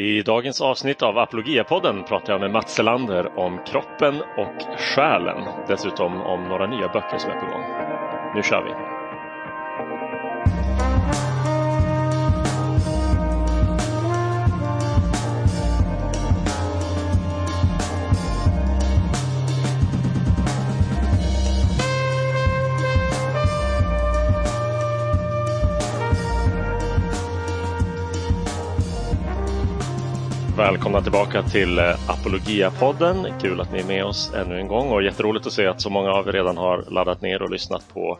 I dagens avsnitt av Apologiapodden pratar jag med Mats Selander om kroppen och själen. Dessutom om några nya böcker som är på gång. Nu kör vi! Välkomna tillbaka till eh, Apologia-podden. Kul att ni är med oss ännu en gång och jätteroligt att se att så många av er redan har laddat ner och lyssnat på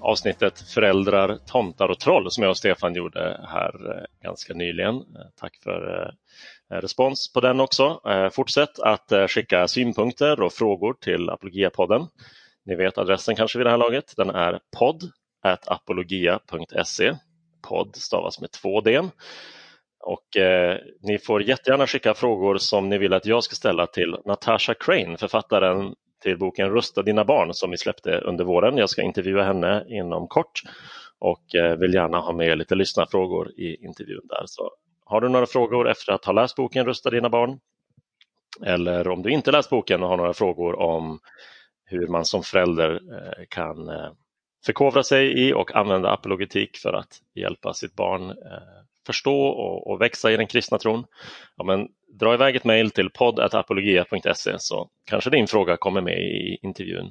avsnittet Föräldrar, tomtar och troll som jag och Stefan gjorde här eh, ganska nyligen. Eh, tack för respons på den också. Fortsätt att skicka synpunkter och frågor till Apologia-podden. Ni vet adressen kanske vid det här laget. Den är podd apologia.se. Podd stavas med två d och eh, ni får jättegärna skicka frågor som ni vill att jag ska ställa till Natasha Crane, författaren till boken Rusta dina barn som vi släppte under våren. Jag ska intervjua henne inom kort och eh, vill gärna ha med lite lyssnarfrågor i intervjun där. Så har du några frågor efter att ha läst boken Rusta dina barn? Eller om du inte läst boken och har några frågor om hur man som förälder eh, kan eh, förkovra sig i och använda apologetik för att hjälpa sitt barn eh, förstå och, och, växa i den kristna tron, ja, men dra iväg ett mejl till podd.apologia.se så kanske din fråga kommer med i intervjun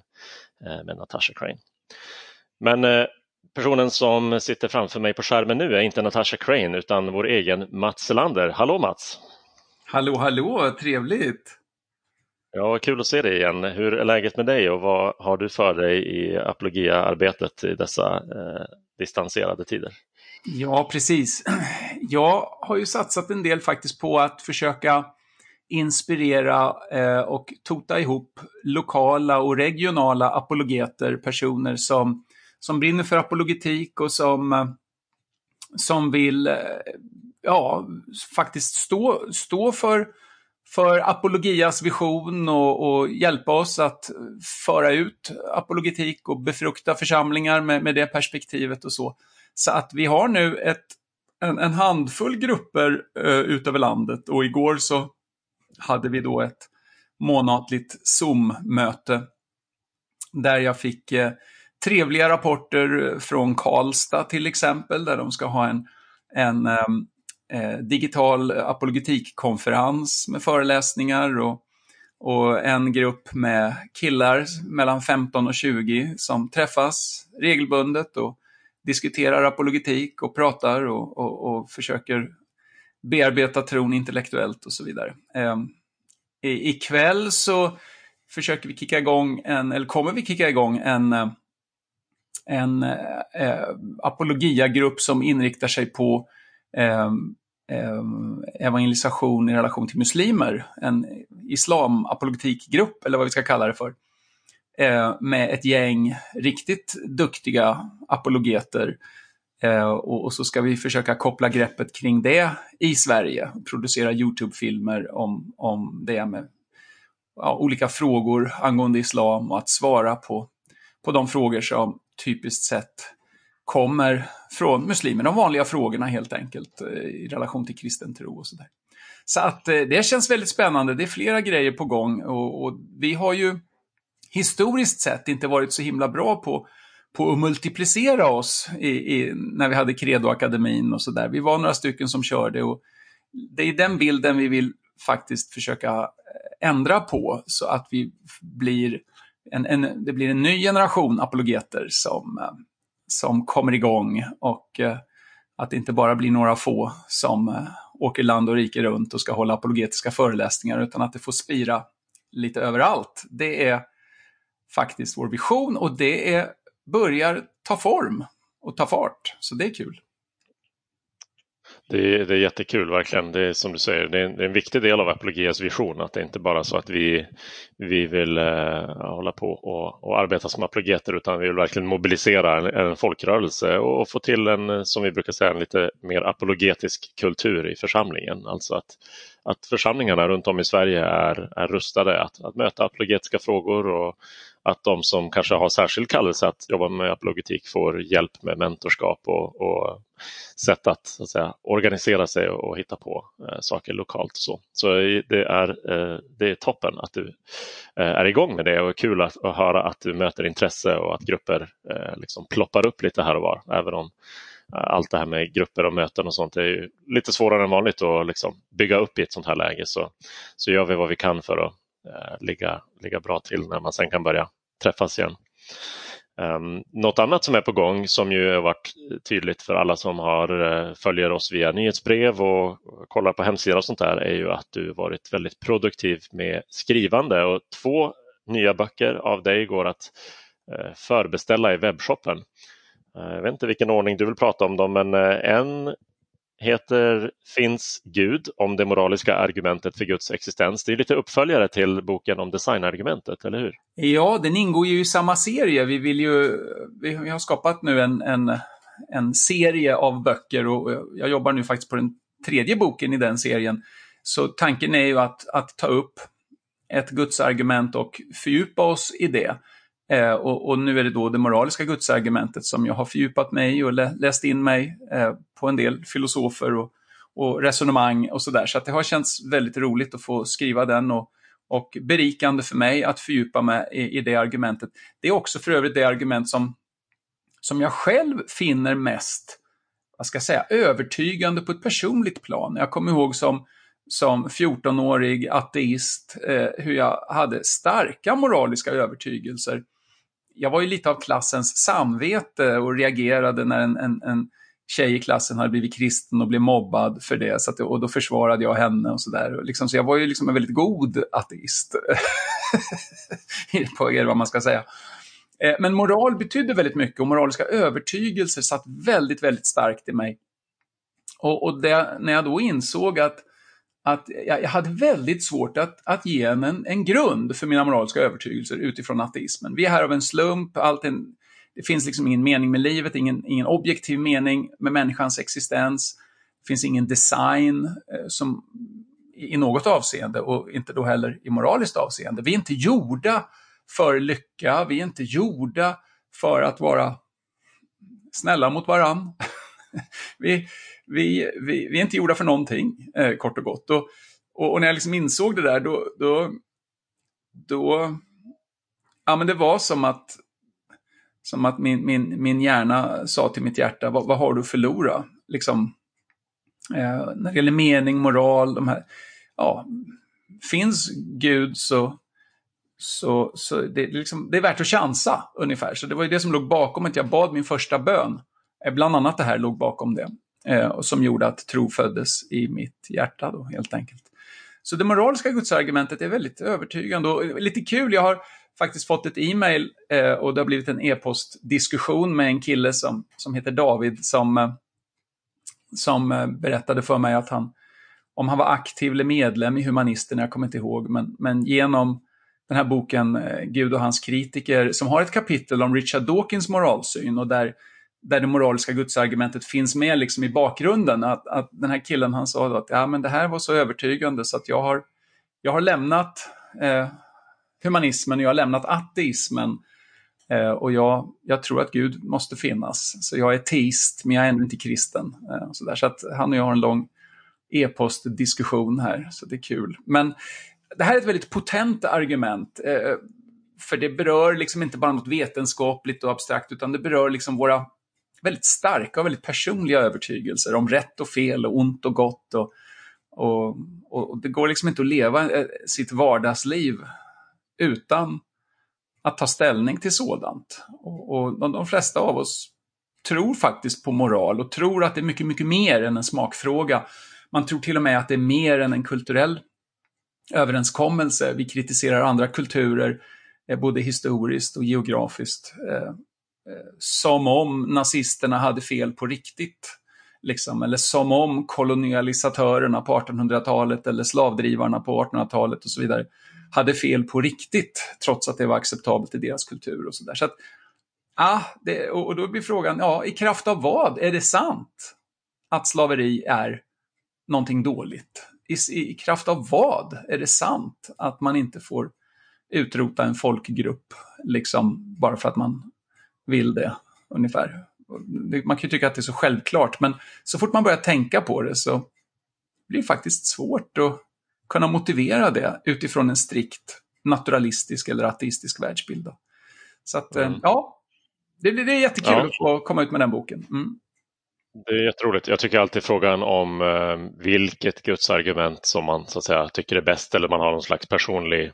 eh, med Natasha Crane. Men eh, personen som sitter framför mig på skärmen nu är inte Natasha Crane utan vår egen Mats Selander. Hallå Mats! Hallå hallå, trevligt! Ja, kul att se dig igen. Hur är läget med dig och vad har du för dig i apologia-arbetet i dessa eh, distanserade tider? Ja, precis. Jag har ju satsat en del faktiskt på att försöka inspirera eh, och tota ihop lokala och regionala apologeter, personer som, som brinner för apologetik och som, som vill eh, ja, faktiskt stå, stå för, för apologias vision och, och, hjälpa oss att föra ut apologetik och befrukta församlingar med, med det perspektivet och så. Så att vi har nu ett, en, en handfull grupper eh, utöver landet. Och igår så hade vi då ett månatligt Zoom-möte. Där jag fick eh, trevliga rapporter från Karlstad till exempel, där de ska ha en, en eh, eh digital apologetikkonferens med föreläsningar och, och en grupp med killar mellan 15 och 20 som träffas regelbundet och diskuterar apologetik och pratar och, och, och försöker bearbeta tron intellektuellt och så vidare. Eh, ikväll så försöker vi kicka igång en, eller kommer vi kicka igång en, eh, en eh, eh, apologiagrupp som inriktar sig på eh, eh, evangelisation i relation till muslimer. En islamapologetikgrupp, eller vad vi ska kalla det för eh, med ett gäng riktigt duktiga apologeter. Eh, och, och, så ska vi försöka koppla greppet kring det i Sverige. Producera YouTube-filmer om, om det med ja, olika frågor angående islam och att svara på, på de frågor som typiskt sett kommer från muslimer. De vanliga frågorna helt enkelt eh, i relation till kristen tro och sådär. Så att eh, det känns väldigt spännande. Det är flera grejer på gång och, och vi har ju historiskt sett inte varit så himla bra på, på att multiplicera oss i, i, när vi hade Credo-akademin och sådär. Vi var några stycken som körde och det är den bilden vi vill faktiskt försöka eh, ändra på så att vi blir en, en, det blir en ny generation apologeter som, eh, som kommer igång och eh, att det inte bara blir några få som åker land och rike runt och ska hålla apologetiska föreläsningar utan att det får spira lite överallt. Det är faktiskt vår vision och det är, börjar ta form och ta fart. Så det är kul. Det är, det är jättekul verkligen. Det är som du säger, det är, en, det är en viktig del av Apologias vision att det inte bara är så att vi, vi vill eh, hålla på och, och, arbeta som apologeter utan vi vill verkligen mobilisera en, en folkrörelse och, och, få till en, som vi brukar säga, en lite mer apologetisk kultur i församlingen. Alltså att, att församlingarna runt om i Sverige är, är rustade att, att möta apologetiska frågor och att de som kanske har särskild kallelse att jobba med apologetik får hjälp med mentorskap och, och sätt att, så att säga, organisera sig och, hitta på eh, saker lokalt. Så, så det, är, eh, det är toppen att du eh, är igång med det och kul att, att höra att du möter intresse och att grupper eh, liksom ploppar upp lite här och var. Även om eh, allt det här med grupper och möten och sånt är lite svårare än vanligt att liksom bygga upp i ett sånt här läge så, så gör vi vad vi kan för att Eh, ligga, ligga bra till när man sen kan börja träffas igen. Um, något annat som är på gång som ju har varit tydligt för alla som har, eh, följer oss via nyhetsbrev och kollar på hemsidan och sånt där är ju att du varit väldigt produktiv med skrivande och två nya böcker av dig går att uh, förbeställa i webbshoppen. Uh, jag vet inte vilken ordning du vill prata om dem men en heter Finns Gud om det moraliska argumentet för Guds existens. Det är lite uppföljare till boken om designargumentet, eller hur? Ja, den ingår ju i samma serie. Vi, vill ju, vi har skapat nu en, en, en serie av böcker och jag jobbar nu faktiskt på den tredje boken i den serien. Så tanken är ju att, att ta upp ett gudsargument och fördjupa oss i det. Eh, och, och, nu är det då det moraliska gudsargumentet som jag har fördjupat mig i och lä, läst in mig eh, på en del filosofer och, och resonemang och sådär. Så att det har känts väldigt roligt att få skriva den och, och berikande för mig att fördjupa mig i, i det argumentet. Det är också för övrigt det argument som, som jag själv finner mest vad ska jag säga, övertygande på ett personligt plan. Jag kommer ihåg som, som 14-årig ateist eh, hur jag hade starka moraliska övertygelser jag var ju lite av klassens samvete och reagerade när en, en, en tjej i klassen hade blivit kristen och blev mobbad för det. Så att, och då försvarade jag henne och sådär. Liksom, så jag var ju liksom en väldigt god ateist. på er vad man ska säga. Eh, men moral betydde väldigt mycket och moraliska övertygelser satt väldigt, väldigt starkt i mig. Och, och det, när jag då insåg att att jag, hade väldigt svårt att, att ge en, en grund för mina moraliska övertygelser utifrån ateismen. Vi är här av en slump, allt en, det finns liksom ingen mening med livet, ingen, ingen objektiv mening med människans existens. Det finns ingen design eh, som, i något avseende och inte då heller i moraliskt avseende. Vi är inte gjorda för lycka, vi är inte gjorda för att vara snälla mot varann. vi, vi, vi, vi är inte gjorda för någonting, eh, kort och gott. Och, och, och, när jag liksom insåg det där, då, då, då ja, men det var som att, som att min, min, min hjärna sa till mitt hjärta, vad, vad har du att förlora? Liksom, eh, när det gäller mening, moral, de här, ja, finns Gud så, så, så det, liksom, det är värt att chansa ungefär. Så det var ju det som låg bakom att jag bad min första bön. Eh, bland annat det här låg bakom det eh, som gjorde att tro föddes i mitt hjärta då, helt enkelt. Så det moraliska gudsargumentet är väldigt övertygande och lite kul, jag har faktiskt fått ett e-mail eh, och det har blivit en e-postdiskussion med en kille som, som heter David som, eh, som eh, berättade för mig att han, om han var aktiv eller medlem i Humanisterna, jag kommer inte ihåg, men, men genom den här boken eh, Gud och hans kritiker, som har ett kapitel om Richard Dawkins moralsyn och där där det moraliska gudsargumentet finns med liksom i bakgrunden. Att, att den här killen han sa att ja, men det här var så övertygande så att jag har, jag har lämnat eh, humanismen och jag har lämnat ateismen. Eh, och jag, jag tror att Gud måste finnas. Så jag är teist, men jag är ännu inte kristen. Eh, så, där. så att han och jag har en lång e-postdiskussion här, så det är kul. Men det här är ett väldigt potent argument. Eh, för det berör liksom inte bara något vetenskapligt och abstrakt, utan det berör liksom våra väldigt starka och väldigt personliga övertygelser om rätt och fel och ont och gott. Och, och, och det går liksom inte att leva eh, sitt vardagsliv utan att ta ställning till sådant. Och, och de, de flesta av oss tror faktiskt på moral och tror att det är mycket, mycket mer än en smakfråga. Man tror till och med att det är mer än en kulturell överenskommelse. Vi kritiserar andra kulturer, eh, både historiskt och geografiskt. Eh, eh som om nazisterna hade fel på riktigt. Liksom, eller som om kolonialisatörerna på 1800-talet eller slavdrivarna på 1800-talet och så vidare hade fel på riktigt, trots att det var acceptabelt i deras kultur och sådär. Så att, ah, det, och då blir frågan, ja, i kraft av vad är det sant att slaveri är någonting dåligt? I, I kraft av vad är det sant att man inte får utrota en folkgrupp, liksom bara för att man vill det, ungefär. Man kan ju tycka att det är så självklart, men så fort man börjar tänka på det så blir det faktiskt svårt att kunna motivera det utifrån en strikt naturalistisk eller ateistisk världsbild. Då. Så att, mm. ja, det, det är jättekul ja. att få komma ut med den boken. Mm. Det är jätteroligt. Jag tycker alltid frågan om eh, vilket gudsargument som man så att säga, tycker är bäst eller man har någon slags personlig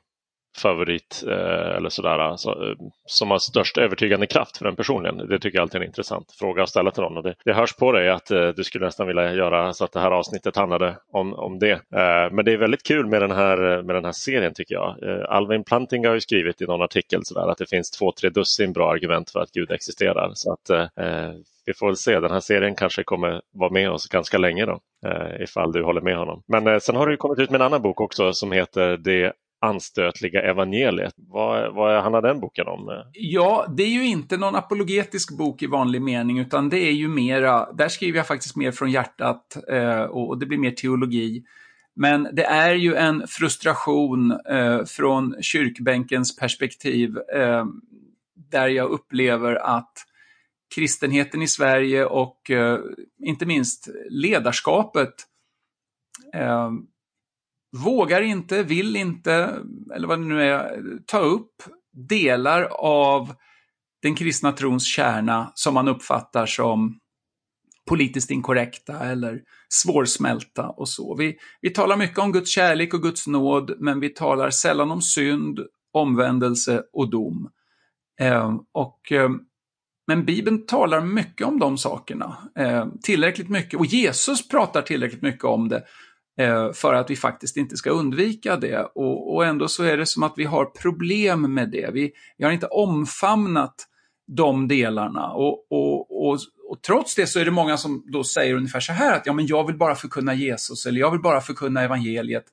favorit eh, eller sådär alltså, som har störst övertygande kraft för den personligen. Det tycker jag alltid är en intressant fråga att ställa till någon. Och det, det hörs på dig att eh, du skulle nästan vilja göra så att det här avsnittet handlade om, om det. Eh, men det är väldigt kul med den här, eh, med den här serien tycker jag. Alvin Planting har ju skrivit i någon artikel sådär, att det finns två, tre dussin bra argument för att Gud existerar. Så att vi får väl se, den här serien kanske kommer vara med oss ganska länge då, ifall du håller med honom. Men sen har du kommit ut med en annan bok också som heter Det anstötliga evangeliet. Vad, vad handlar den boken om? Ja, det är ju inte någon apologetisk bok i vanlig mening, utan det är ju mera, där skriver jag faktiskt mer från hjärtat eh, och det blir mer teologi. Men det är ju en frustration eh, från kyrkbänkens perspektiv eh, där jag upplever att kristenheten i Sverige och eh, inte minst ledarskapet eh, vågar inte, vill inte, eller vad det nu är, ta upp delar av den kristna trons kärna som man uppfattar som politiskt inkorrekta eller svårsmälta och så. Vi, vi talar mycket om Guds kärlek och Guds nåd, men vi talar sällan om synd, omvändelse och dom. Eh, och, eh, men Bibeln talar mycket om de sakerna, eh, tillräckligt mycket, och Jesus pratar tillräckligt mycket om det Eh, för att vi faktiskt inte ska undvika det. Och, och, ändå så är det som att vi har problem med det. Vi, vi har inte omfamnat de delarna. Och, och, och, och, trots det så är det många som då säger ungefär så här att ja, men jag vill bara förkunna Jesus eller jag vill bara förkunna evangeliet.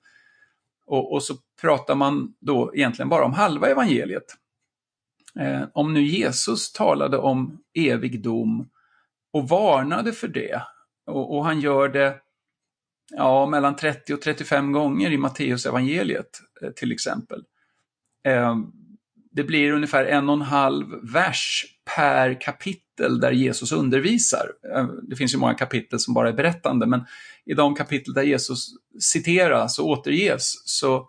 Och, och så pratar man då egentligen bara om halva evangeliet. Eh, om nu Jesus talade om evig dom och varnade för det och, och han gör det ja, mellan 30 och 35 gånger i Matteus evangeliet eh, till exempel. Eh, det blir ungefär en och en halv vers per kapitel där Jesus undervisar. Eh, det finns ju många kapitel som bara är berättande, men i de kapitel där Jesus citeras och återges så,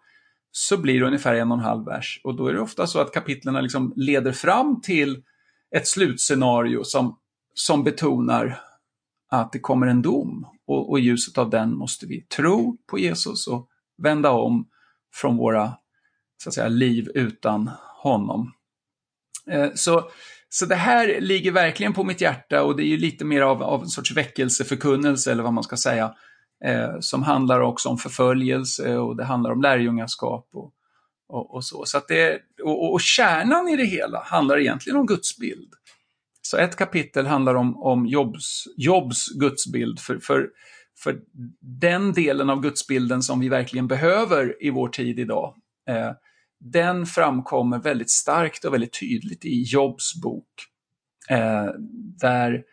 så blir det ungefär en och en halv vers. Och då är det ofta så att kapitlen liksom leder fram till ett slutscenario som, som betonar att det kommer en dom och, och i ljuset av den måste vi tro på Jesus och vända om från våra så att säga, liv utan honom. Eh, så, så det här ligger verkligen på mitt hjärta och det är ju lite mer av, av en sorts väckelseförkunnelse eller vad man ska säga, eh, som handlar också om förföljelse och det handlar om lärjungaskap och, och, och så. så att det, och, och kärnan i det hela handlar egentligen om Guds bild. Så ett kapitel handlar om, om Jobs, Jobs gudsbild, för, för, för den delen av gudsbilden som vi verkligen behöver i vår tid idag. Eh, den framkommer väldigt starkt och väldigt tydligt i Jobs bok. Eh, där,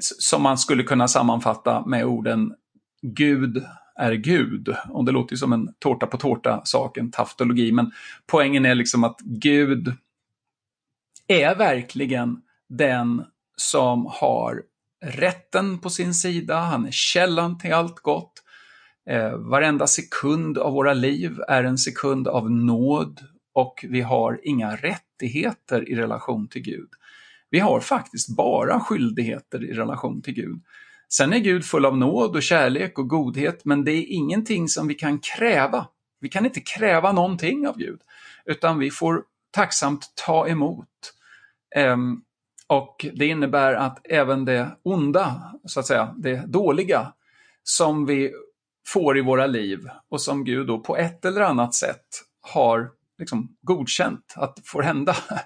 som man skulle kunna sammanfatta med orden Gud är Gud. Och det låter ju som en tårta på tårta-sak, en taftologi, men poängen är liksom att Gud är verkligen den som har rätten på sin sida, han är källan till allt gott. Eh, varenda sekund av våra liv är en sekund av nåd och vi har inga rättigheter i relation till Gud. Vi har faktiskt bara skyldigheter i relation till Gud. Sen är Gud full av nåd och kärlek och godhet, men det är ingenting som vi kan kräva. Vi kan inte kräva någonting av Gud, utan vi får tacksamt ta emot. Um, och det innebär att även det onda, så att säga, det dåliga som vi får i våra liv och som Gud då på ett eller annat sätt har liksom godkänt att får hända.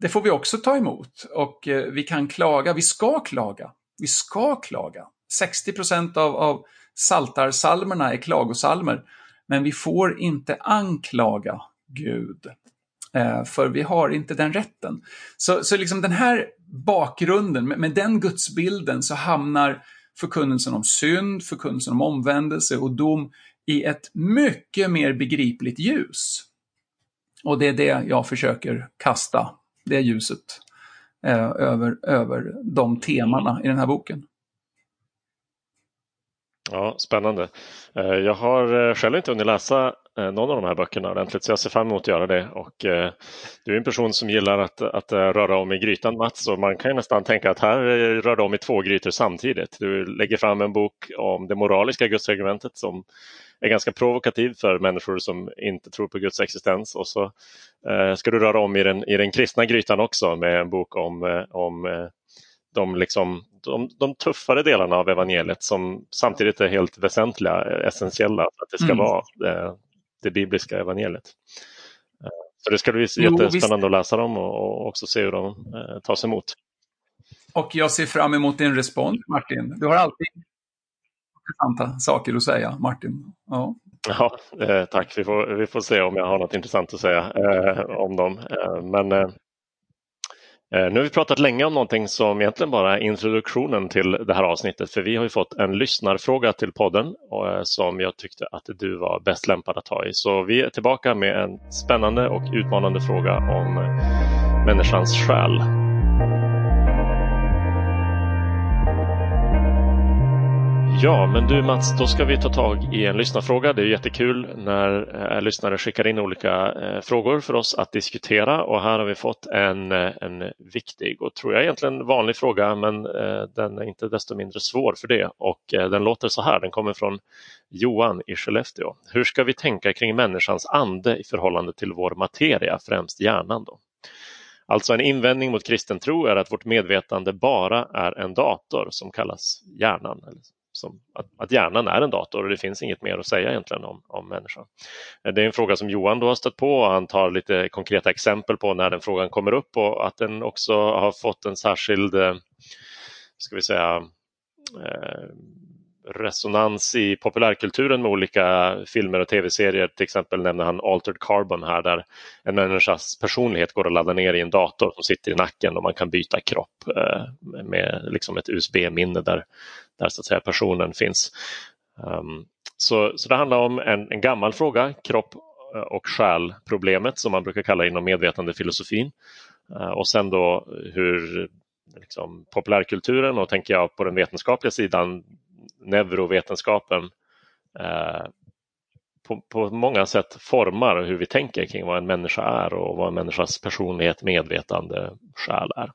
Det får vi också ta emot och eh, vi kan klaga, vi ska klaga, vi ska klaga. 60 procent av, av saltarsalmerna är klagosalmer, men vi får inte anklaga Gud. Eh, för vi har inte den rätten. Så, så liksom den här bakgrunden, med, med den gudsbilden så hamnar förkunnelsen om synd, förkunnelsen om omvändelse och dom i ett mycket mer begripligt ljus. Och det är det jag försöker kasta, det ljuset, eh, över, över de temana i den här boken. Ja, spännande. Eh, jag har eh, själv inte hunnit läsa någon av de här böckerna ordentligt så jag ser fram emot att göra det. Och du är en person som gillar att, att röra om i grytan Mats och man kan nästan tänka att här rör du om i två grytor samtidigt. Du lägger fram en bok om det moraliska gudsargumentet som är ganska provokativ för människor som inte tror på Guds existens och så ska du röra om i den, i den kristna grytan också med en bok om, om de, liksom, de, de, tuffare delarna av evangeliet som samtidigt är helt väsentliga, essentiella för att det ska mm. vara det, det, bibliska evangeliet. Eh, så det ska bli jättespännande att läsa dem och, också se hur de eh, tas emot. Och jag ser fram emot din respons, Martin. Du har alltid intressanta saker att säga, Martin. Ja, ja eh, tack. Vi får, vi får se om jag har något intressant att säga eh, om dem. Eh, men Eh, nu har vi pratat länge om någonting som egentligen bara är introduktionen till det här avsnittet för vi har ju fått en lyssnarfråga till podden eh, som jag tyckte att du var bäst lämpad att ta i. Så vi är tillbaka med en spännande och utmanande fråga om eh, människans själ. Ja, men du Mats, då ska vi ta tag i en lyssnarfråga. Det är jättekul när eh, lyssnare skickar in olika eh, frågor för oss att diskutera och här har vi fått en, eh, en viktig och tror jag egentligen vanlig fråga men eh, den är inte desto mindre svår för det och eh, den låter så här, den kommer från Johan i Skellefteå. Hur ska vi tänka kring människans ande i förhållande till vår materia, främst hjärnan då? Alltså en invändning mot kristen tro är att vårt medvetande bara är en dator som kallas hjärnan som att, att hjärnan är en dator och det finns inget mer att säga egentligen om, om människan. Eh, det är en fråga som Johan då har stött på och han tar lite konkreta exempel på när den frågan kommer upp och att den också har fått en särskild, eh, ska vi säga, eh, resonans i populärkulturen med olika filmer och tv-serier. Till exempel nämner han Altered Carbon här där en människas personlighet går att ladda ner i en dator som sitter i nacken och man kan byta kropp eh, med liksom ett USB-minne där, där så att säga personen finns. Ehm, så, så det handlar om en, en gammal fråga, kropp eh, och själ-problemet som man brukar kalla inom medvetandefilosofin. Eh, och sen då hur liksom, populärkulturen och tänker jag på den vetenskapliga sidan neurovetenskapen eh, på, på, många sätt formar hur vi tänker kring vad en människa är och vad en människas personlighet, medvetande, själ är.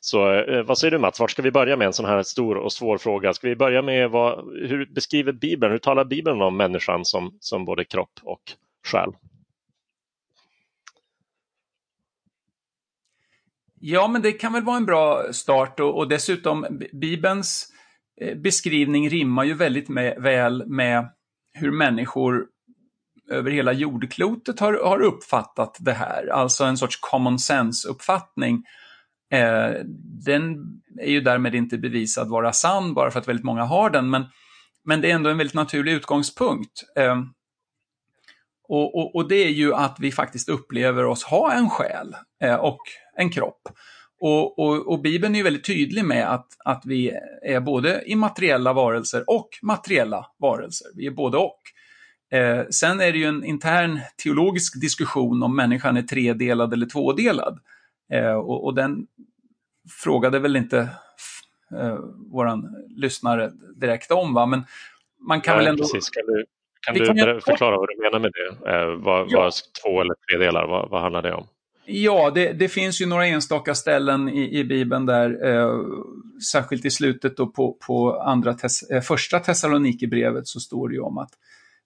Så eh, vad säger du Mats, var ska vi börja med en sån här stor och svår fråga? Ska vi börja med vad, hur beskriver Bibeln, hur talar Bibeln om människan som, som både kropp och själ? Ja, men det kan väl vara en bra start och, och dessutom Bibelns Eh, Eh, beskrivning rimmar ju väldigt med, väl med hur människor över hela jordklotet har, har uppfattat det här, alltså en sorts common sense-uppfattning. Eh, den är ju därmed inte bevisad vara sann bara för att väldigt många har den, men, men det är ändå en väldigt naturlig utgångspunkt. Eh, och, och, och, det är ju att vi faktiskt upplever oss ha en själ eh, och en kropp. Och, och, och, Bibeln är väldigt tydlig med att, att vi är både immateriella varelser och materiella varelser. Vi är både och. Eh, sen är det ju en intern teologisk diskussion om människan är tredelad eller tvådelad. Eh, och, och, den frågade väl inte eh, våran lyssnare direkt om, va? men man kan Nej, väl ändå... Precis. Kan du, kan du kan förklara vad du menar med det? Eh, vad, ja. vad två eller tre delar, vad, vad handlar det om? Ja, det, det, finns ju några enstaka ställen i, i Bibeln där, eh, särskilt i slutet då på, på andra tes, eh, första Thessalonikerbrevet så står det ju om att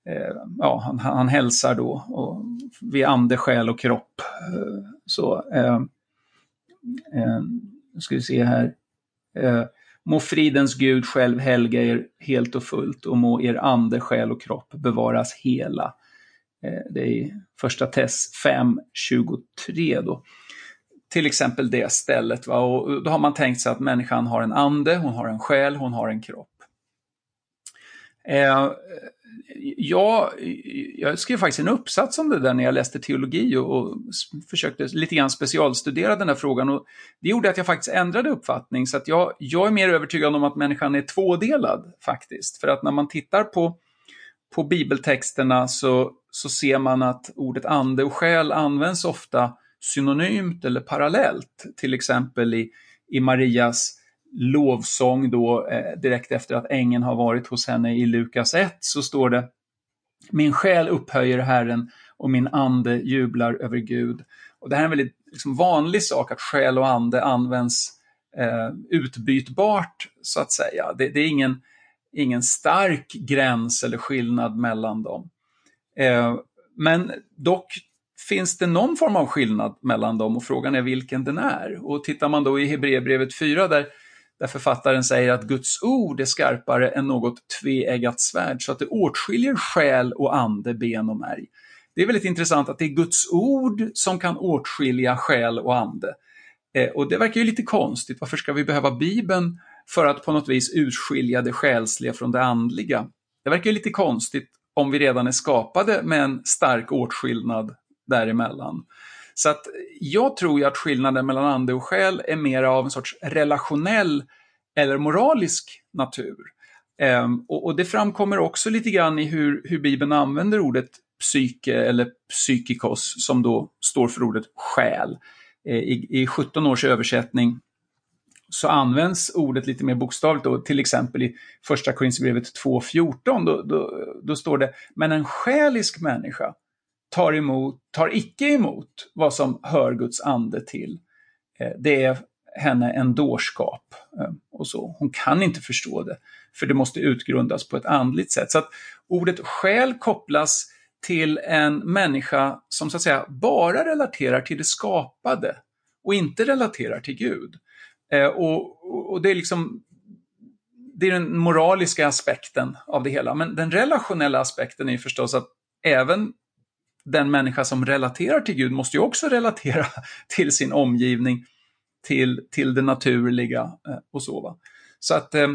eh, ja, han, han hälsar då och vid ande, själ och kropp. Eh, så, eh, eh, ska vi se här. Eh, må fridens Gud själv helga er helt och fullt och må er ande, själ och kropp bevaras hela Eh, det är i första test 5.23 då. Till exempel det stället. Va? Och då har man tänkt sig att människan har en ande, hon har en själ, hon har en kropp. Eh, jag, jag skrev faktiskt en uppsats om det där när jag läste teologi och, och försökte lite grann specialstudera den här frågan. Och det gjorde att jag faktiskt ändrade uppfattning. Så att jag, jag är mer övertygad om att människan är tvådelad faktiskt. För att när man tittar på, på bibeltexterna så så ser man att ordet ande och själ används ofta synonymt eller parallellt. Till exempel i, i Marias lovsång då eh, direkt efter att ängeln har varit hos henne i Lukas 1 så står det Min själ upphöjer Herren och min ande jublar över Gud. Och det här är en väldigt liksom, vanlig sak att själ och ande används eh, utbytbart så att säga. Det, det, är ingen, ingen stark gräns eller skillnad mellan dem. Eh, men dock finns det någon form av skillnad mellan dem och frågan är vilken den är. Och tittar man då i Hebreerbrevet 4 där, där författaren säger att Guds ord är skarpare än något tveeggat svärd så att det åtskiljer själ och ande, ben och märg. Det är väldigt intressant att det är Guds ord som kan åtskilja själ och ande. Eh, och det verkar ju lite konstigt. Varför ska vi behöva Bibeln för att på något vis urskilja det själsliga från det andliga? Det verkar ju lite konstigt om vi redan är skapade med en stark åtskillnad däremellan. Så att jag tror ju att skillnaden mellan ande och själ är mer av en sorts relationell eller moralisk natur. Ehm, och, och, det framkommer också lite grann i hur, hur Bibeln använder ordet psyke eller psykikos som då står för ordet själ. Ehm, I, I 17 års översättning så används ordet lite mer bokstavligt då, till exempel i första Korinthierbrevet 2.14 då, då, då står det Men en själisk människa tar, emot, tar icke emot vad som hör Guds ande till. Eh, det är henne en dårskap. Eh, och så. Hon kan inte förstå det, för det måste utgrundas på ett andligt sätt. Så att ordet själ kopplas till en människa som så att säga bara relaterar till det skapade och inte relaterar till Gud. Eh, och, och, det är liksom det är den moraliska aspekten av det hela. Men den relationella aspekten är förstås att även den människa som relaterar till Gud måste ju också relatera till sin omgivning, till, till det naturliga eh, och så. Va? så att, eh,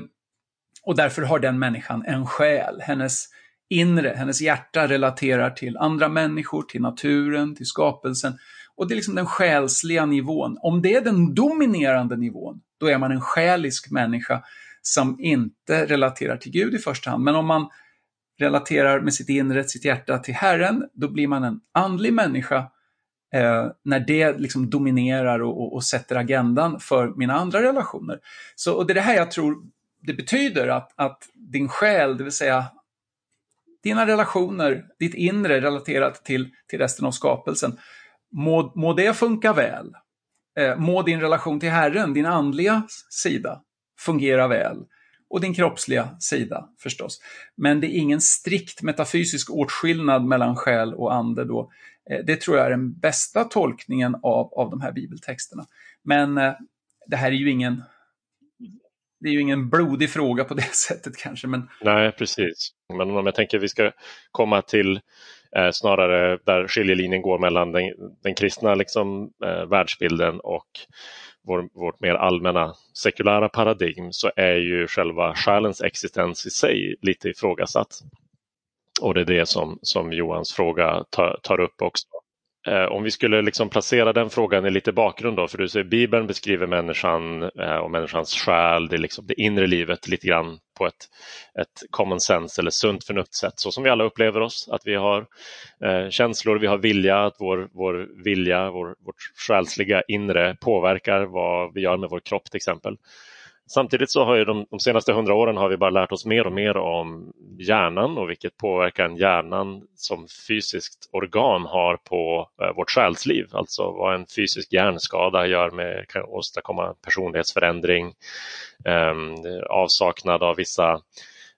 och därför har den människan en själ. Hennes inre, hennes hjärta relaterar till andra människor, till naturen, till skapelsen. Och det är liksom den själsliga nivån. Om det är den dominerande nivån, då är man en själisk människa som inte relaterar till Gud i första hand. Men om man relaterar med sitt inre, sitt hjärta till Herren, då blir man en andlig människa eh, när det liksom dominerar och, och, och, sätter agendan för mina andra relationer. Så, och det är det här jag tror det betyder att, att din själ, det vill säga dina relationer, ditt inre relaterat till, till resten av skapelsen, må, må det funka väl. Eh, må din relation till Herren, din andliga sida, fungera väl. Och din kroppsliga sida förstås. Men det är ingen strikt metafysisk åtskillnad mellan själ och ande då. Eh, det tror jag är den bästa tolkningen av, av de här bibeltexterna. Men eh, det här är ju ingen det är ju ingen blodig fråga på det sättet kanske. Men... Nej, precis. Men om jag tänker att vi ska komma till eh, snarare där skiljelinjen går mellan den, den kristna liksom, eh, världsbilden och vår, vårt mer allmänna sekulära paradigm så är ju själva själens existens i sig lite ifrågasatt. Och det är det som, som Johans fråga tar, tar upp också. Eh, om vi skulle liksom placera den frågan i lite bakgrund då, för du säger Bibeln beskriver människan eh, och människans själ, det, liksom det inre livet lite grann på ett, ett common sense eller sunt förnuftssätt, så som vi alla upplever oss, att vi har eh, känslor, vi har vilja, att vår, vår vilja, vår, vårt själsliga inre påverkar vad vi gör med vår kropp till exempel. Samtidigt så har ju de, de, senaste hundra åren har vi bara lärt oss mer och mer om hjärnan och vilket påverkan hjärnan som fysiskt organ har på eh, vårt själsliv. Alltså vad en fysisk hjärnskada gör med, kan åstadkomma personlighetsförändring, eh, avsaknad av vissa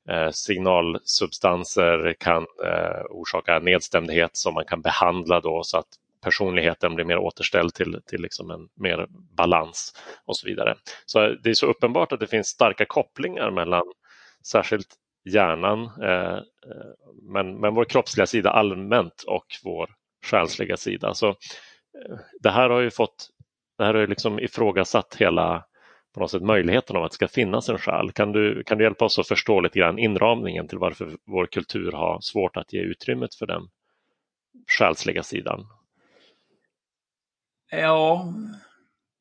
eh, signalsubstanser kan eh, orsaka nedstämdhet som man kan behandla då så att personligheten blir mer återställd till, till liksom en mer balans och så vidare. Så det är så uppenbart att det finns starka kopplingar mellan särskilt hjärnan, eh, eh men, men vår kroppsliga sida allmänt och vår själsliga sida. Så eh, det här har ju fått, det här har liksom ifrågasatt hela på något sätt möjligheten av att det ska finnas en själ. Kan du, kan du hjälpa oss att förstå lite grann inramningen till varför vår kultur har svårt att ge utrymmet för den själsliga sidan? Ja,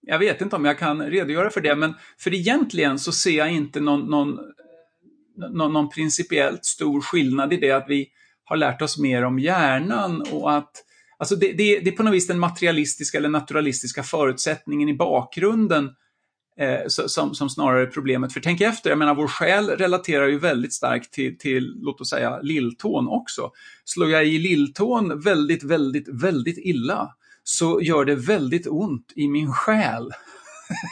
jag vet inte om jag kan redogöra för det, men för egentligen så ser jag inte någon, någon, någon, någon principiellt stor skillnad i det att vi har lärt oss mer om hjärnan och att Alltså det, det, det är på något vis den materialistiska eller naturalistiska förutsättningen i bakgrunden eh, som, som snarare är problemet. För tänk efter, jag menar vår själ relaterar ju väldigt starkt till, till låt oss säga, lilltån också. Slår jag i lilltån väldigt, väldigt, väldigt illa så gör det väldigt ont i min själ.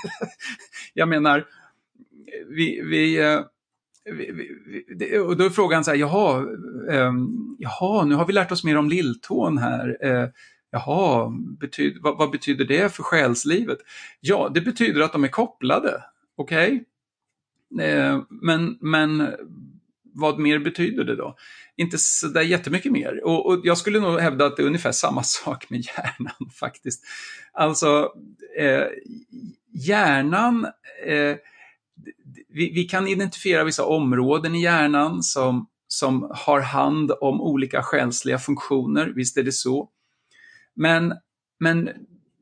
jag menar, vi, vi, eh, och då är frågan så här, jaha, eh, jaha, nu har vi lärt oss mer om lilltån här. Eh, jaha, betyd, vad, vad, betyder det för själslivet? Ja, det betyder att de är kopplade, okej? Okay? Eh, men, men vad mer betyder det då? Inte sådär jättemycket mer. Och, och, jag skulle nog hävda att det är ungefär samma sak med hjärnan faktiskt. Alltså, eh, hjärnan eh, vi, vi, kan identifiera vissa områden i hjärnan som, som har hand om olika själsliga funktioner, visst är det så. Men, men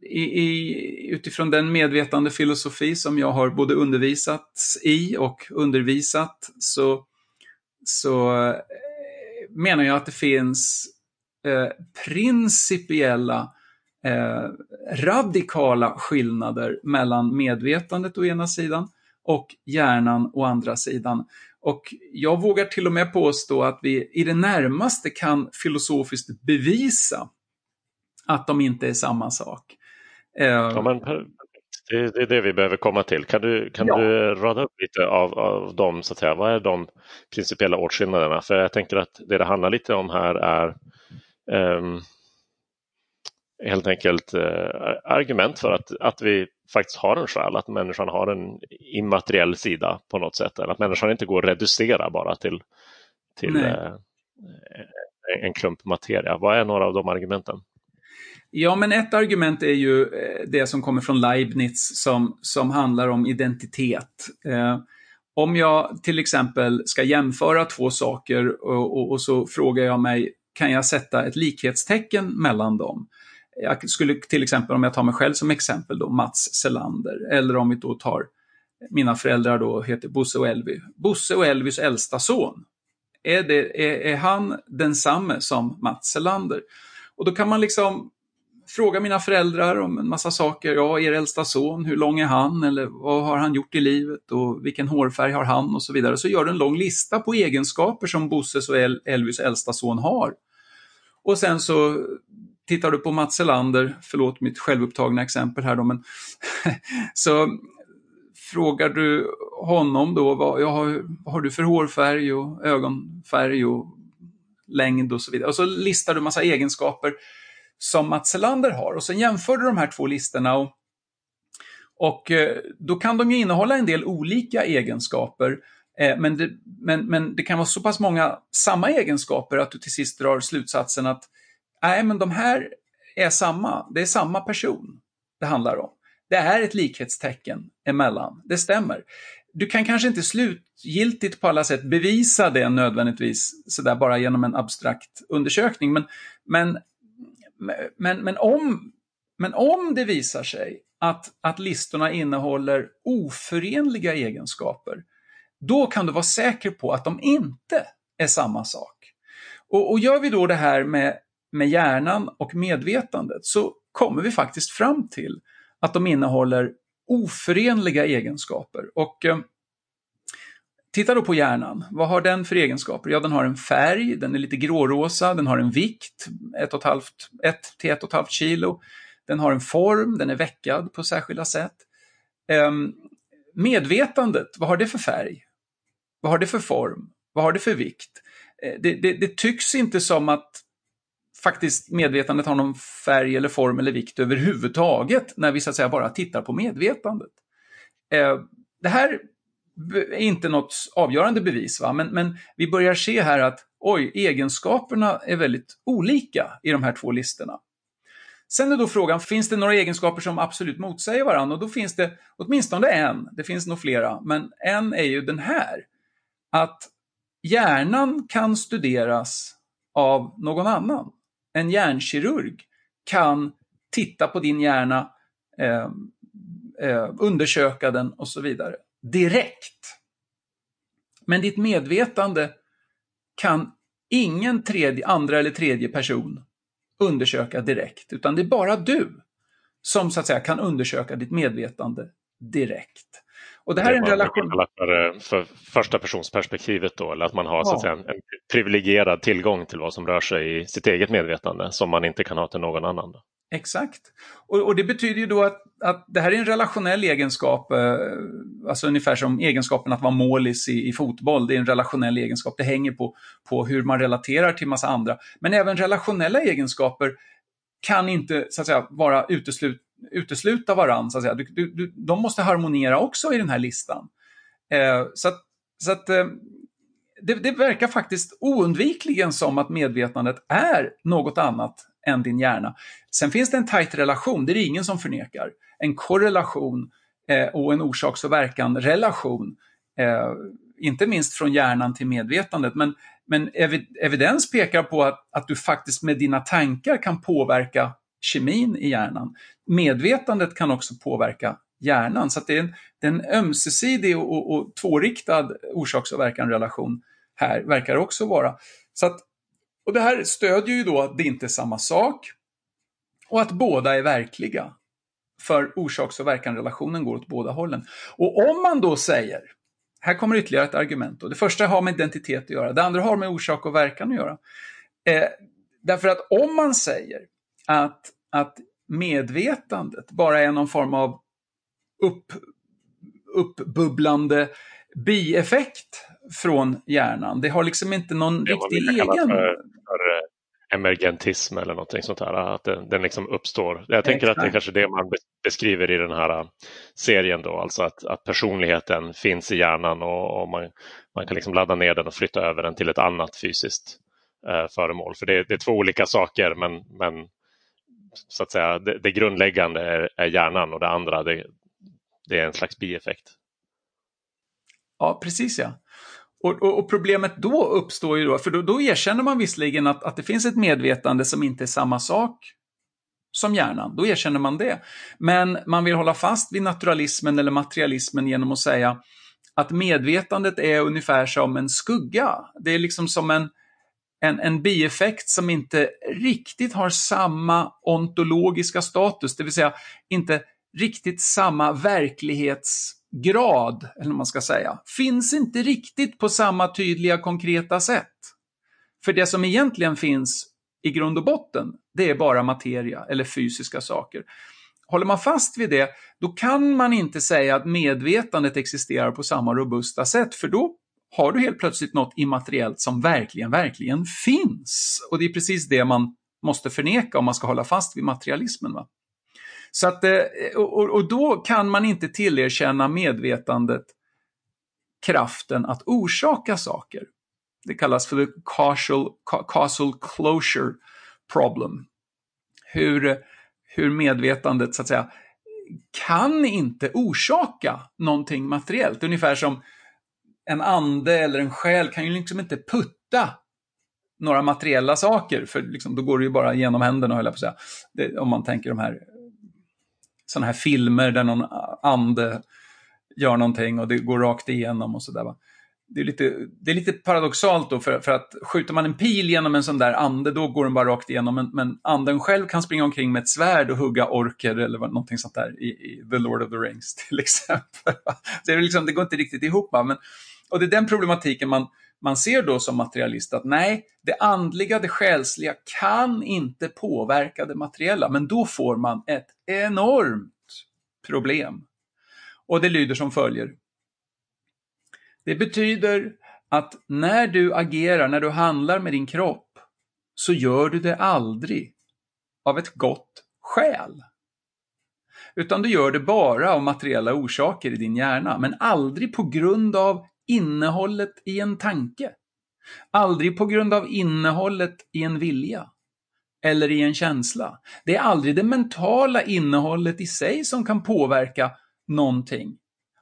i, i, utifrån den medvetande filosofi som jag har både undervisats i och undervisat så, så eh, menar jag att det finns eh, principiella eh, radikala skillnader mellan medvetandet å ena sidan och hjärnan å andra sidan. Och jag vågar till och med påstå att vi i det närmaste kan filosofiskt bevisa att de inte är samma sak. Eh, ja, men det är det vi behöver komma till. Kan du, kan ja. du rada upp lite av, av dem, så att säga. vad är de principiella åtskillnaderna? För jag tänker att det det handlar lite om här är um, helt enkelt uh, argument för att, att vi faktiskt har en själ, att människan har en immateriell sida på något sätt. Eller att människan inte går att reducera bara till, till uh, en klump materia. Vad är några av de argumenten? Ja, men ett argument är ju eh, det som kommer från Leibniz som, som handlar om identitet. Eh, om jag till exempel ska jämföra två saker och, och, och, så frågar jag mig, kan jag sätta ett likhetstecken mellan dem? Jag skulle till exempel, om jag tar mig själv som exempel, då, Mats Selander, eller om vi då tar mina föräldrar då heter Bosse och Elvy. Bosse och Elvys äldsta son. Är, det, är, är han densamme som Mats Selander? Och då kan man liksom fråga mina föräldrar om en massa saker. Ja, er äldsta son, hur lång är han? Eller vad har han gjort i livet? Och vilken hårfärg har han? Och så vidare. Så gör du en lång lista på egenskaper som Bosses och El Elvis äldsta son har. Och sen så tittar du på Mats Elander, förlåt mitt självupptagna exempel här då, men så frågar du honom då, vad, ja, vad har du för hårfärg och ögonfärg och längd och så vidare. Och så listar du massa egenskaper som Mats Selander har. Och sen jämför du de här två listorna och, och eh, då kan de ju innehålla en del olika egenskaper. Eh, men det, men, men det kan vara så pass många samma egenskaper att du till sist drar slutsatsen att nej, men de här är samma. Det är samma person det handlar om. Det är ett likhetstecken emellan. Det stämmer. Du kan kanske inte slutgiltigt på alla sätt bevisa det nödvändigtvis sådär bara genom en abstrakt undersökning, men, men men, men, om, men om det visar sig att, att listorna innehåller oförenliga egenskaper, då kan du vara säker på att de inte är samma sak. Och, och gör vi då det här med, med hjärnan och medvetandet så kommer vi faktiskt fram till att de innehåller oförenliga egenskaper. Och eh, Titta då på hjärnan. Vad har den för egenskaper? Ja, den har en färg, den är lite grårosa, den har en vikt, 1,5 till 1,5 kilo. Den har en form, den är veckad på särskilda sätt. Ehm, medvetandet, vad har det för färg? Vad har det för form? Vad har det för vikt? Eh, det, det, det, tycks inte som att faktiskt medvetandet har någon färg eller form eller vikt överhuvudtaget när vi så att säga bara tittar på medvetandet. Ehm, det här inte något avgörande bevis, va? Men, men vi börjar se här att oj, egenskaperna är väldigt olika i de här två listorna. Sen är då frågan, finns det några egenskaper som absolut motsäger varandra? Och då finns det åtminstone en, det finns nog flera, men en är ju den här. Att hjärnan kan studeras av någon annan. En hjärnkirurg kan titta på din hjärna, eh, eh, undersöka den och så vidare direkt. Men ditt medvetande kan ingen tredje, andra eller tredje person undersöka direkt, utan det är bara du som så att säga kan undersöka ditt medvetande direkt. Och det här det är en relation... För, för första personsperspektivet då, eller att man har ja. så att säga, en, en privilegierad tillgång till vad som rör sig i sitt eget medvetande som man inte kan ha till någon annan. Exakt. Och, och, det betyder ju då att, att det här är en relationell egenskap, eh, alltså ungefär som egenskapen att vara målis i, i, fotboll, det är en relationell egenskap. Det hänger på, på hur man relaterar till massa andra. Men även relationella egenskaper kan inte så att säga, vara uteslut, utesluta varandra. Så att säga. Du, du, de måste harmonera också i den här listan. Eh, så att, så att eh, det, det, verkar faktiskt oundvikligen som att medvetandet är något annat än din hjärna. Sen finns det en tajt relation, det är det ingen som förnekar. En korrelation eh, och en orsaks och verkan-relation. Eh, inte minst från hjärnan till medvetandet. Men, men evidens pekar på att, att du faktiskt med dina tankar kan påverka kemin i hjärnan. Medvetandet kan också påverka hjärnan. Så det är en, det är en ömsesidig och, och, och tvåriktad orsaks och verkan-relation här, verkar det också vara. Så att, och det här stödjer ju då att det inte är samma sak och att båda är verkliga. För orsaks och verkan-relationen går åt båda hållen. Och om man då säger, här kommer ytterligare ett argument. Då. Det första har med identitet att göra, det andra har med orsak och verkan att göra. Eh, därför att om man säger att, att medvetandet bara är någon form av upp, uppbubblande bieffekt från hjärnan. Det har liksom inte någon det riktig egen... För, för eh, emergentism eller någonting sånt här, att den, den liksom uppstår. Jag tänker Exakt. att det är kanske det man beskriver i den här eh, serien då, alltså att, att personligheten finns i hjärnan och, och man, man kan liksom ladda ner den och flytta över den till ett annat fysiskt eh, föremål. För det, det, är två olika saker men, men så att säga, det, det grundläggande är, är, hjärnan och det andra det, det är en slags bieffekt. Ja, precis ja. Och, och, och, problemet då uppstår ju då, för då, då erkänner man visserligen att, att det finns ett medvetande som inte är samma sak som hjärnan. Då erkänner man det. Men man vill hålla fast vid naturalismen eller materialismen genom att säga att medvetandet är ungefär som en skugga. Det är liksom som en, en, en bieffekt som inte riktigt har samma ontologiska status, det vill säga inte riktigt samma verklighets grad, eller vad man ska säga, finns inte riktigt på samma tydliga konkreta sätt. För det som egentligen finns i grund och botten, det är bara materia eller fysiska saker. Håller man fast vid det, då kan man inte säga att medvetandet existerar på samma robusta sätt, för då har du helt plötsligt något immateriellt som verkligen, verkligen finns. Och det är precis det man måste förneka om man ska hålla fast vid materialismen. Va? Så att, eh, och, och då kan man inte tillerkänna medvetandet kraften att orsaka saker. Det kallas för the causal, causal closure problem. Hur, hur medvetandet så att säga kan inte orsaka någonting materiellt. Ungefär som en ande eller en själ kan ju liksom inte putta några materiella saker, för liksom, då går det ju bara genom händerna, höll jag på att säga. Det, om man tänker de här sådana här filmer där någon ande gör någonting och det går rakt igenom och sådär. Det är, lite, det är lite paradoxalt då, för, för att skjuter man en pil genom en sån där ande, då går den bara rakt igenom. Men, men anden själv kan springa omkring med ett svärd och hugga orker eller någonting sånt där i, i The Lord of the Rings till exempel. det, är liksom, det går inte riktigt ihop. Men, och det är den problematiken man, man ser då som materialist att nej, det andliga, det själsliga kan inte påverka det materiella, men då får man ett enormt problem. Och det lyder som följer. Det betyder att när du agerar, när du handlar med din kropp, så gör du det aldrig av ett gott skäl. Utan du gör det bara av materiella orsaker i din hjärna, men aldrig på grund av innehållet i en tanke. Aldrig på grund av innehållet i en vilja eller i en känsla. Det är aldrig det mentala innehållet i sig som kan påverka någonting.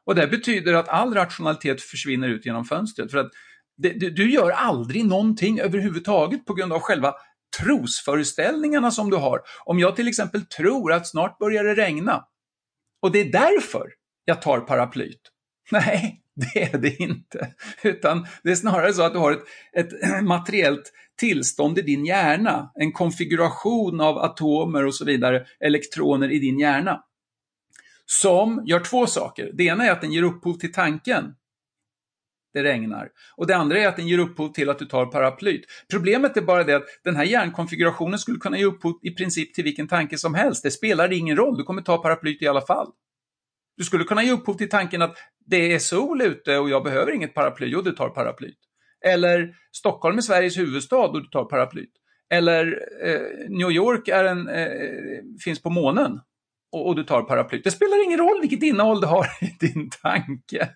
Och det betyder att all rationalitet försvinner ut genom fönstret. För att det, du, du gör aldrig någonting överhuvudtaget på grund av själva trosföreställningarna som du har. Om jag till exempel tror att snart börjar det regna och det är därför jag tar paraplyt. Nej, Det är det inte. Utan det är snarare så att du har ett, ett materiellt tillstånd i din hjärna, en konfiguration av atomer och så vidare, elektroner i din hjärna. Som gör två saker. Det ena är att den ger upphov till tanken. Det regnar. Och det andra är att den ger upphov till att du tar paraplyt. Problemet är bara det att den här hjärnkonfigurationen skulle kunna ge upphov i princip till vilken tanke som helst. Det spelar ingen roll, du kommer ta paraplyt i alla fall. Du skulle kunna ge upphov till tanken att det är sol ute och jag behöver inget paraply och du tar paraplyt. Eller Stockholm är Sveriges huvudstad och du tar paraplyt. Eller eh, New York är en, eh, finns på månen och, och, du tar paraplyt. Det spelar ingen roll vilket innehåll du har i din tanke.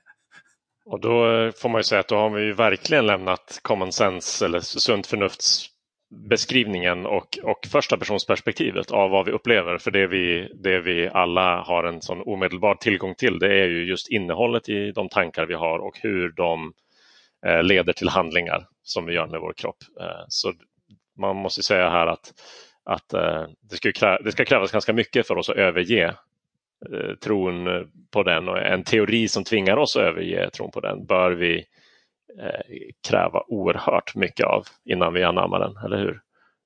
Och då eh, får man ju säga att då har vi ju verkligen lämnat common sense eller sunt förnufts beskrivningen och, och första personsperspektivet av vad vi upplever. För det vi, det vi alla har en sån omedelbar tillgång till det är ju just innehållet i de tankar vi har och hur de eh, leder till handlingar som vi gör med vår kropp. Eh, så man måste säga här att, att eh, det, ska krä, det ska krävas ganska mycket för oss att överge eh, tron på den och en teori som tvingar oss att överge tron på den bör vi Eh, Eh, kräva oerhört mycket av innan vi anammar den, eller hur?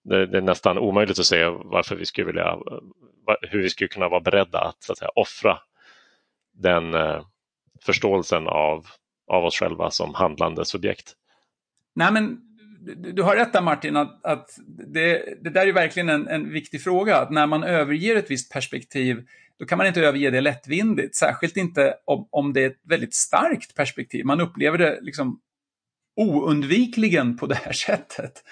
Det, det, är nästan omöjligt att se varför vi skulle vilja, hur vi skulle kunna vara beredda att, så att säga, offra den eh, förståelsen av, av oss själva som handlande subjekt. Nej, men du, du har rätt där Martin, att, att det, det, där är verkligen en, en viktig fråga. Att när man överger ett visst perspektiv, då kan man inte överge det lättvindigt. Särskilt inte om, om det är ett väldigt starkt perspektiv. Man upplever det liksom oundvikligen på det här sättet,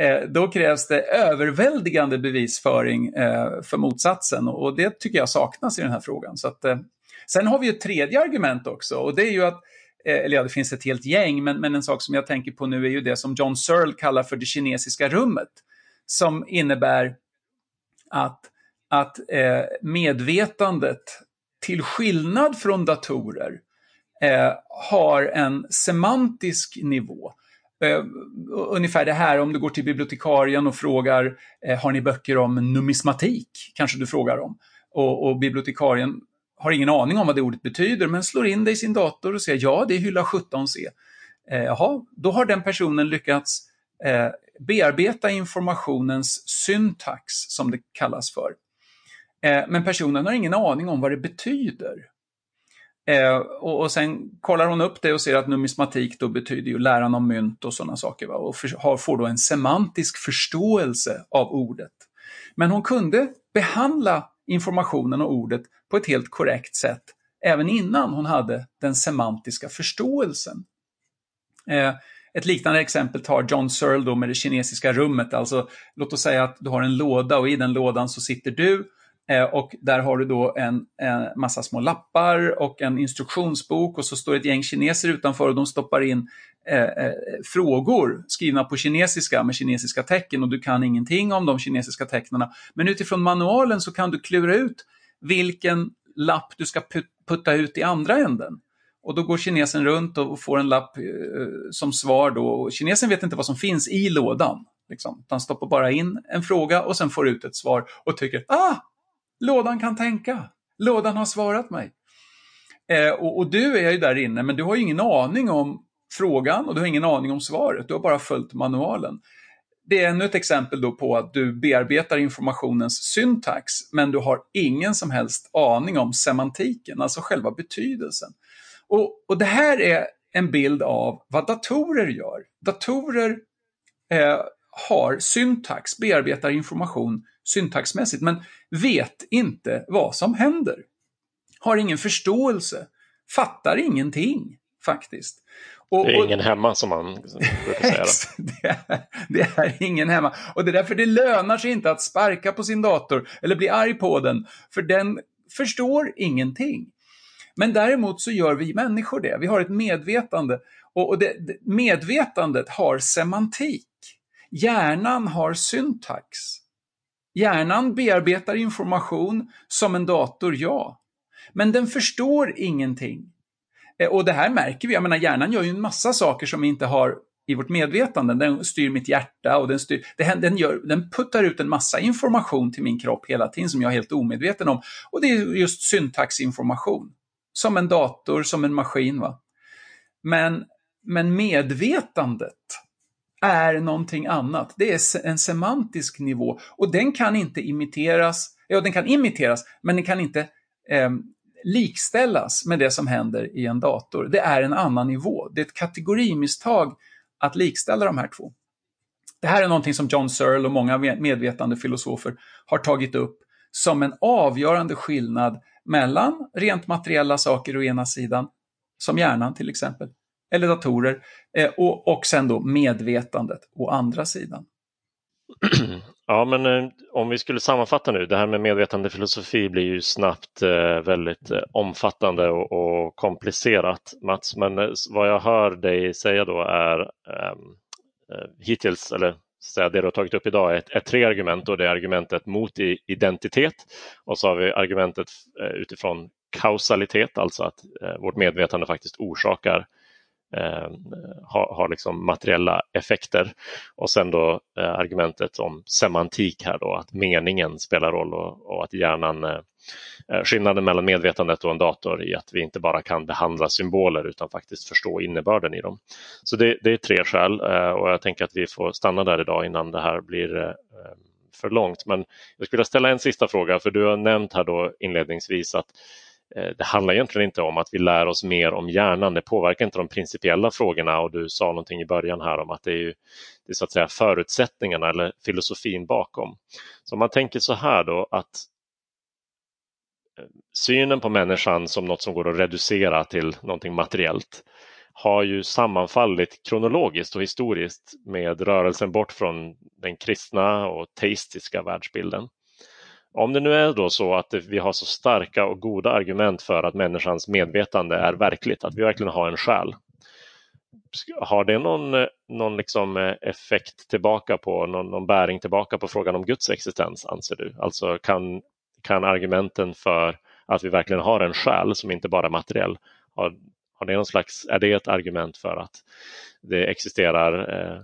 eh, då krävs det överväldigande bevisföring eh, för motsatsen och det tycker jag saknas i den här frågan. Så att, eh, sen har vi ett tredje argument också och det är ju att eh, eller ja, det finns ett helt gäng, men, men en sak som jag tänker på nu är ju det som John Searle kallar för det kinesiska rummet. Som innebär att, att eh, medvetandet, till skillnad från datorer, eh, har en semantisk nivå. Eh, ungefär det här om du går till bibliotekarien och frågar eh, har ni böcker om numismatik? Kanske du frågar om. Och, och, bibliotekarien har ingen aning om vad det ordet betyder men slår in det i sin dator och säger ja, det är hylla 17c. Uh, eh, jaha, då har den personen lyckats eh, bearbeta informationens syntax som det kallas för. Eh, men personen har ingen aning om vad det betyder. Eh, och, och, sen kollar hon upp det och ser att numismatik då betyder ju läran om mynt och sådana saker. Va? Och för, har, får då en semantisk förståelse av ordet. Men hon kunde behandla informationen och ordet på ett helt korrekt sätt även innan hon hade den semantiska förståelsen. Eh, ett liknande exempel tar John Searle då med det kinesiska rummet. Alltså, låt oss säga att du har en låda och i den lådan så sitter du Eh, och där har du då en, en, massa små lappar och en instruktionsbok och så står ett gäng kineser utanför och de stoppar in eh, eh, frågor skrivna på kinesiska med kinesiska tecken och du kan ingenting om de kinesiska tecknen. Men utifrån manualen så kan du klura ut vilken lapp du ska putta ut i andra änden. Och då går kinesen runt och får en lapp eh, som svar då. Och kinesen vet inte vad som finns i lådan. Liksom. Han stoppar bara in en fråga och sen får ut ett svar och tycker ah, Lådan kan tänka. Lådan har svarat mig. Eh, och, och, du är ju där inne, men du har ju ingen aning om frågan och du har ingen aning om svaret. Du har bara följt manualen. Det är ännu ett exempel då på att du bearbetar informationens syntax, men du har ingen som helst aning om semantiken, alltså själva betydelsen. Och, och det här är en bild av vad datorer gör. Datorer eh, har syntax, bearbetar information syntaxmässigt, men vet inte vad som händer. Har ingen förståelse, fattar ingenting faktiskt. Och, det är ingen hemma som man brukar säga. det, är, det är ingen hemma. Och det är därför det lönar sig inte att sparka på sin dator eller bli arg på den, för den förstår ingenting. Men däremot så gör vi människor det. Vi har ett medvetande och, och det, det, medvetandet har semantik. Hjärnan har syntax. Hjärnan bearbetar information som en dator, ja. Men den förstår ingenting. Eh, och det här märker vi, jag menar hjärnan gör ju en massa saker som vi inte har i vårt medvetande. Den styr mitt hjärta och den, styr, den, gör, den puttar ut en massa information till min kropp hela tiden som jag är helt omedveten om. Och det är just syntaxinformation. Som en dator, som en maskin. Va? Men, men medvetandet är någonting annat. Det är en semantisk nivå och den kan inte imiteras, ja den kan imiteras, men den kan inte eh, likställas med det som händer i en dator. Det är en annan nivå. Det är ett kategorimisstag att likställa de här två. Det här är någonting som John Searle och många medvetande filosofer har tagit upp som en avgörande skillnad mellan rent materiella saker å ena sidan, som hjärnan till exempel, eller datorer, eh, och, och sen då medvetandet å andra sidan. Ja, men eh, om vi skulle sammanfatta nu, det här med medvetandefilosofi blir ju snabbt eh, väldigt eh, omfattande och, och, komplicerat, Mats. Men eh, vad jag hör dig säga då är ehm, eh, hittills, eller säga, det du har tagit upp idag, är, är tre argument och det är argumentet mot identitet och så har vi argumentet eh, utifrån kausalitet, alltså att eh, vårt medvetande faktiskt orsakar eh, har, har liksom materiella effekter. Och sen då eh, argumentet om semantik här då, att meningen spelar roll och, och att hjärnan eh, eh, Skillnaden mellan medvetandet och en dator i att vi inte bara kan behandla symboler utan faktiskt förstå innebörden i dem. Så det, det är tre skäl eh, och jag tänker att vi får stanna där idag innan det här blir eh, för långt. Men jag skulle vilja ställa en sista fråga, för du har nämnt här då inledningsvis att Eh, det handlar egentligen inte om att vi lär oss mer om hjärnan. Det påverkar inte de principiella frågorna och du sa någonting i början här om att det är, ju, det är så att säga förutsättningarna eller filosofin bakom. Så om man tänker så här då att eh, synen på människan som något som går att reducera till någonting materiellt har ju sammanfallit kronologiskt och historiskt med rörelsen bort från den kristna och teistiska världsbilden. Om det nu är då så att vi har så starka och goda argument för att människans medvetande är verkligt, att vi verkligen har en själ. Har det någon, någon liksom eh, effekt tillbaka på, någon, någon bäring tillbaka på frågan om Guds existens, anser du? Alltså kan, kan argumenten för att vi verkligen har en själ som inte bara är materiell, har, har det någon slags, är det ett argument för att det existerar eh,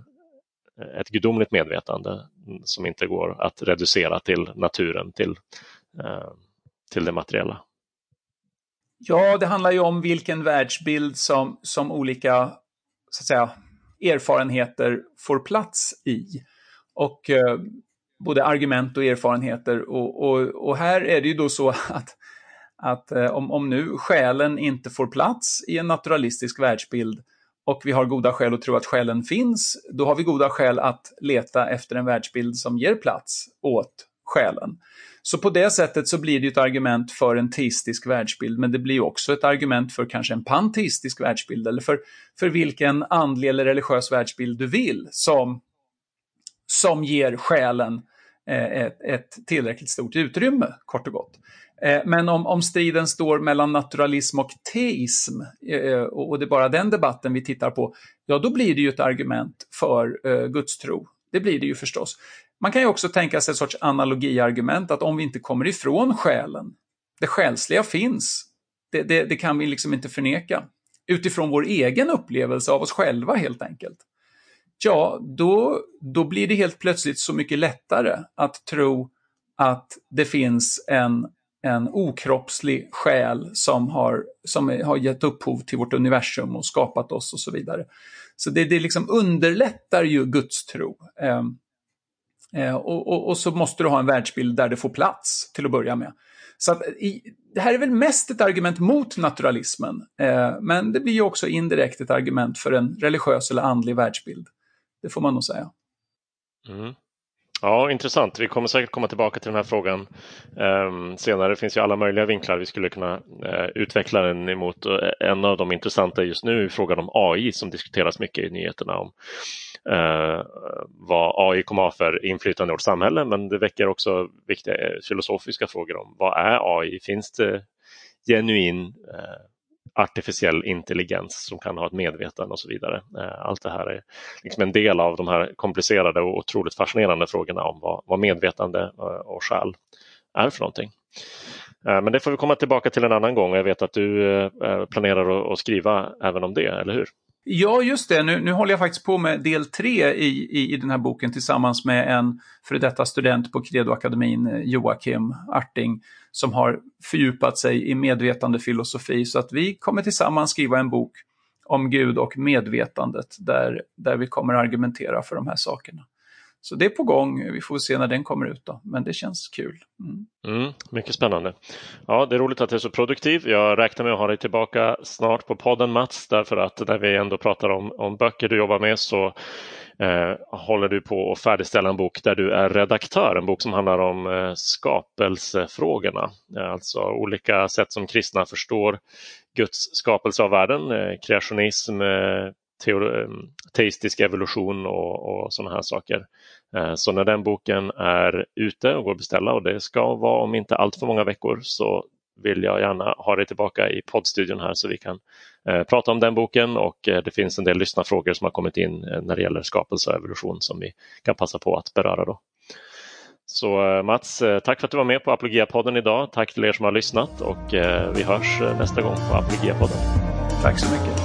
Eh, ett gudomligt medvetande som inte går att reducera till naturen, till, eh, till det materiella. Ja, det handlar ju om vilken världsbild som, som olika så att säga, erfarenheter får plats i. Och eh, både argument och erfarenheter. Och, och, och, här är det ju då så att, att eh, om, om nu själen inte får plats i en naturalistisk världsbild och vi har goda skäl att tro att själen finns, då har vi goda skäl att leta efter en världsbild som ger plats åt själen. Så på det sättet så blir det ett argument för en teistisk världsbild, men det blir också ett argument för kanske en panteistisk världsbild, eller för, för vilken andlig eller religiös världsbild du vill, som, som ger själen eh, ett, ett tillräckligt stort utrymme, kort och gott. Eh, men om, om striden står mellan naturalism och teism, eh, eh, och det är bara den debatten vi tittar på, ja då blir det ju ett argument för gudstro. Det blir det ju förstås. Man kan ju också tänka sig ett sorts analogiargument att om vi inte kommer ifrån själen, det själsliga finns, det, det, det kan vi liksom inte förneka, utifrån vår egen upplevelse av oss själva helt enkelt. Ja, då, då blir det helt plötsligt så mycket lättare att tro att det finns en en okroppslig själ som har, som har gett upphov till vårt universum och skapat oss och så vidare. Så det, det liksom underlättar ju gudstro. tro. Ehm, eh, och, och, och, så måste du ha en världsbild där det får plats till att börja med. Så att, i, det här är väl mest ett argument mot naturalismen, eh, men det blir ju också indirekt ett argument för en religiös eller andlig världsbild. Det får man nog säga. Mm. Ja, intressant. Vi kommer säkert komma tillbaka till den här frågan um, senare. Det finns ju alla möjliga vinklar vi skulle kunna uh, utveckla den emot. Eh, en av de intressanta just nu är frågan om AI som diskuteras mycket i nyheterna om uh, vad AI kommer ha för inflytande i vårt samhälle. Men det väcker också viktiga filosofiska frågor om vad är AI? Finns det genuin artificiell intelligens som kan ha ett medvetande och så vidare. Eh, allt det här är liksom en del av de här komplicerade och otroligt fascinerande frågorna om vad, vad medvetande eh, och själ är för någonting. Eh, men det får vi komma tillbaka till en annan gång. Jag vet att du planerar att skriva även om det, eller hur? Ja, just det. Nu, nu håller jag faktiskt på med del tre i, i, i den här boken tillsammans med en före detta student på Credoakademin, eh, Joakim Arting, som har fördjupat sig i medvetandefilosofi. Så att vi kommer tillsammans skriva en bok om Gud och medvetandet där, där vi kommer argumentera för de här sakerna. Så det är på gång, vi får se när den kommer ut då, men det känns kul. Mm. Mm, mycket spännande. Ja, det är roligt att du är så produktiv. Jag räknar med att ha dig tillbaka snart på podden Mats, därför att när vi ändå pratar om, om böcker du jobbar med så eh, håller du på att färdigställa en bok där du är redaktör, en bok som handlar om eh, skapelsefrågorna, eh, alltså olika sätt som kristna förstår Guds skapelse av världen, eh, kreationism, eh, Ehm, teistisk evolution och, och sådana här saker. Eh, så när den boken är ute och går att beställa och det ska vara om inte allt för många veckor så vill jag gärna ha dig tillbaka i poddstudion här så vi kan eh, prata om den boken och eh, det finns en del lyssnarfrågor som har kommit in eh, när det gäller skapelse och evolution som vi kan passa på att beröra. Då. Så eh, Mats, eh, tack för att du var med på Apologia-podden idag. Tack till er som har lyssnat och eh, vi hörs nästa gång på Apologia-podden. Tack så mycket.